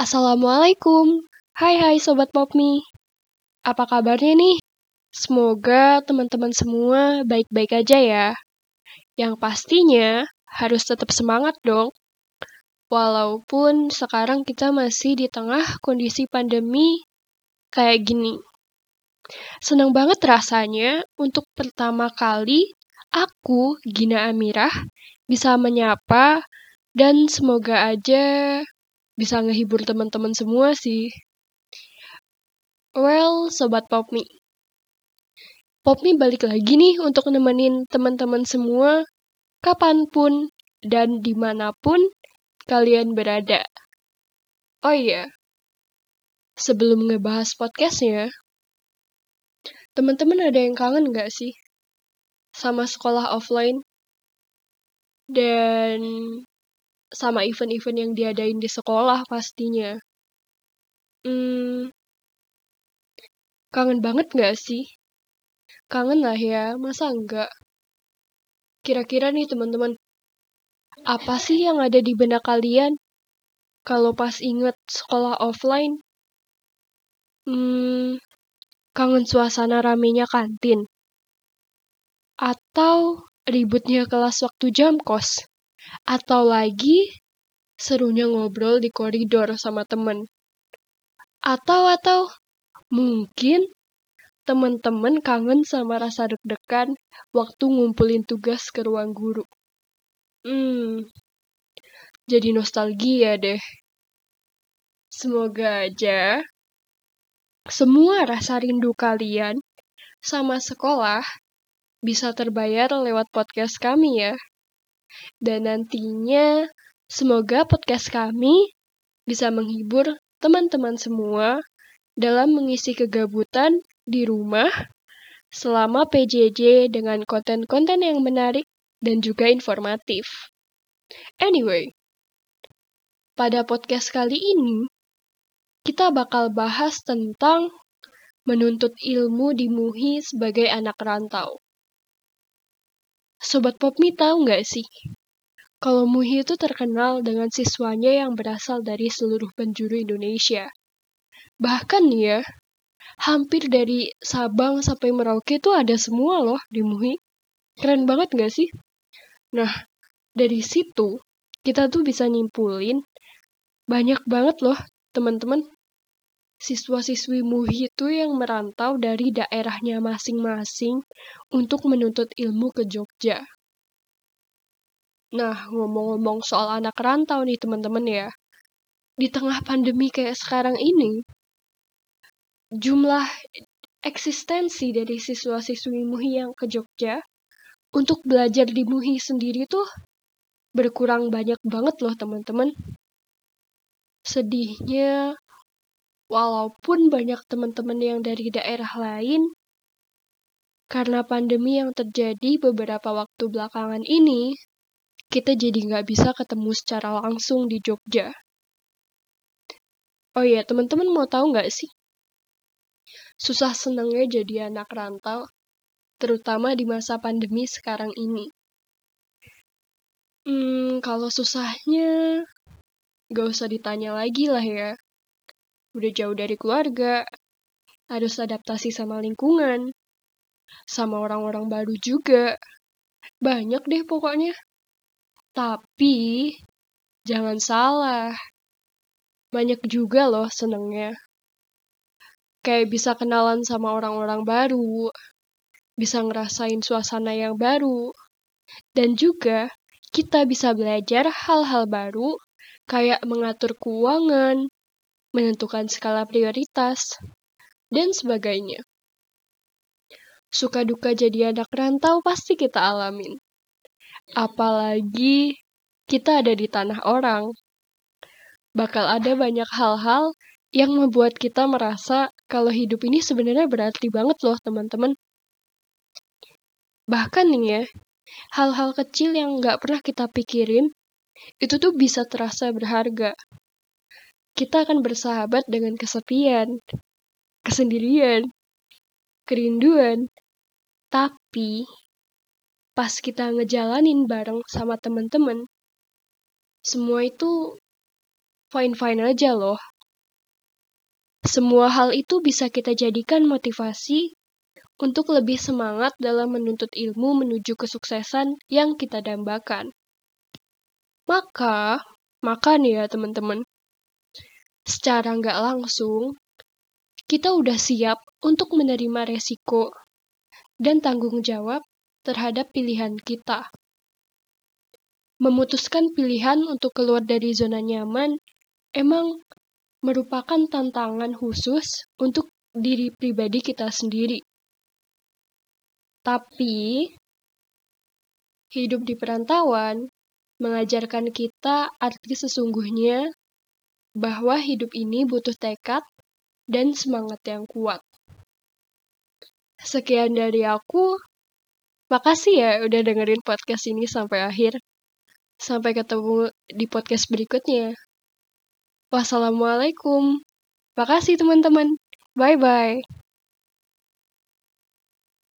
Assalamualaikum. Hai hai Sobat Popmi. Apa kabarnya nih? Semoga teman-teman semua baik-baik aja ya. Yang pastinya harus tetap semangat dong. Walaupun sekarang kita masih di tengah kondisi pandemi kayak gini. Senang banget rasanya untuk pertama kali aku, Gina Amirah, bisa menyapa dan semoga aja bisa ngehibur teman-teman semua sih. Well, Sobat Popmi. Popmi balik lagi nih untuk nemenin teman-teman semua kapan pun dan di mana pun kalian berada. Oh iya, sebelum ngebahas podcastnya, teman-teman ada yang kangen gak sih sama sekolah offline? Dan sama event-event yang diadain di sekolah pastinya. Hmm, kangen banget gak sih? Kangen lah ya, masa enggak? Kira-kira nih teman-teman, apa sih yang ada di benak kalian kalau pas inget sekolah offline? Hmm, kangen suasana ramenya kantin? Atau ributnya kelas waktu jam kos? Atau lagi serunya ngobrol di koridor sama temen? Atau atau mungkin temen-temen kangen sama rasa deg-degan waktu ngumpulin tugas ke ruang guru. Hmm, jadi nostalgia deh. Semoga aja semua rasa rindu kalian sama sekolah bisa terbayar lewat podcast kami ya. Dan nantinya semoga podcast kami bisa menghibur teman-teman semua dalam mengisi kegabutan di rumah selama PJJ dengan konten-konten yang menarik dan juga informatif. Anyway, pada podcast kali ini kita bakal bahas tentang menuntut ilmu di MUHI sebagai anak rantau. Sobat Popmi tahu nggak sih? Kalau MUHI itu terkenal dengan siswanya yang berasal dari seluruh penjuru Indonesia. Bahkan ya, hampir dari Sabang sampai Merauke itu ada semua loh di MUHI. Keren banget nggak sih? Nah, dari situ kita tuh bisa nyimpulin banyak banget loh teman-teman siswa-siswi MUHI itu yang merantau dari daerahnya masing-masing untuk menuntut ilmu ke Jogja. Nah, ngomong-ngomong soal anak rantau nih teman-teman ya. Di tengah pandemi kayak sekarang ini, jumlah eksistensi dari siswa-siswi MUHI yang ke Jogja untuk belajar di MUHI sendiri tuh berkurang banyak banget loh teman-teman. Sedihnya, walaupun banyak teman-teman yang dari daerah lain, karena pandemi yang terjadi beberapa waktu belakangan ini, kita jadi nggak bisa ketemu secara langsung di Jogja. Oh iya, teman-teman mau tahu nggak sih? Susah senengnya jadi anak rantau, terutama di masa pandemi sekarang ini. Hmm, kalau susahnya, gak usah ditanya lagi lah ya udah jauh dari keluarga, harus adaptasi sama lingkungan, sama orang-orang baru juga. Banyak deh pokoknya. Tapi, jangan salah. Banyak juga loh senengnya. Kayak bisa kenalan sama orang-orang baru, bisa ngerasain suasana yang baru, dan juga kita bisa belajar hal-hal baru kayak mengatur keuangan, menentukan skala prioritas, dan sebagainya. Suka duka jadi anak rantau pasti kita alamin. Apalagi kita ada di tanah orang. Bakal ada banyak hal-hal yang membuat kita merasa kalau hidup ini sebenarnya berarti banget loh teman-teman. Bahkan nih ya, hal-hal kecil yang nggak pernah kita pikirin, itu tuh bisa terasa berharga kita akan bersahabat dengan kesepian, kesendirian, kerinduan. Tapi, pas kita ngejalanin bareng sama temen-temen, semua itu fine-fine aja loh. Semua hal itu bisa kita jadikan motivasi untuk lebih semangat dalam menuntut ilmu menuju kesuksesan yang kita dambakan. Maka, maka nih ya teman-teman, secara nggak langsung, kita udah siap untuk menerima resiko dan tanggung jawab terhadap pilihan kita. Memutuskan pilihan untuk keluar dari zona nyaman emang merupakan tantangan khusus untuk diri pribadi kita sendiri. Tapi, hidup di perantauan mengajarkan kita arti sesungguhnya bahwa hidup ini butuh tekad dan semangat yang kuat. Sekian dari aku. Makasih ya udah dengerin podcast ini sampai akhir. Sampai ketemu di podcast berikutnya. Wassalamualaikum. Makasih teman-teman. Bye-bye.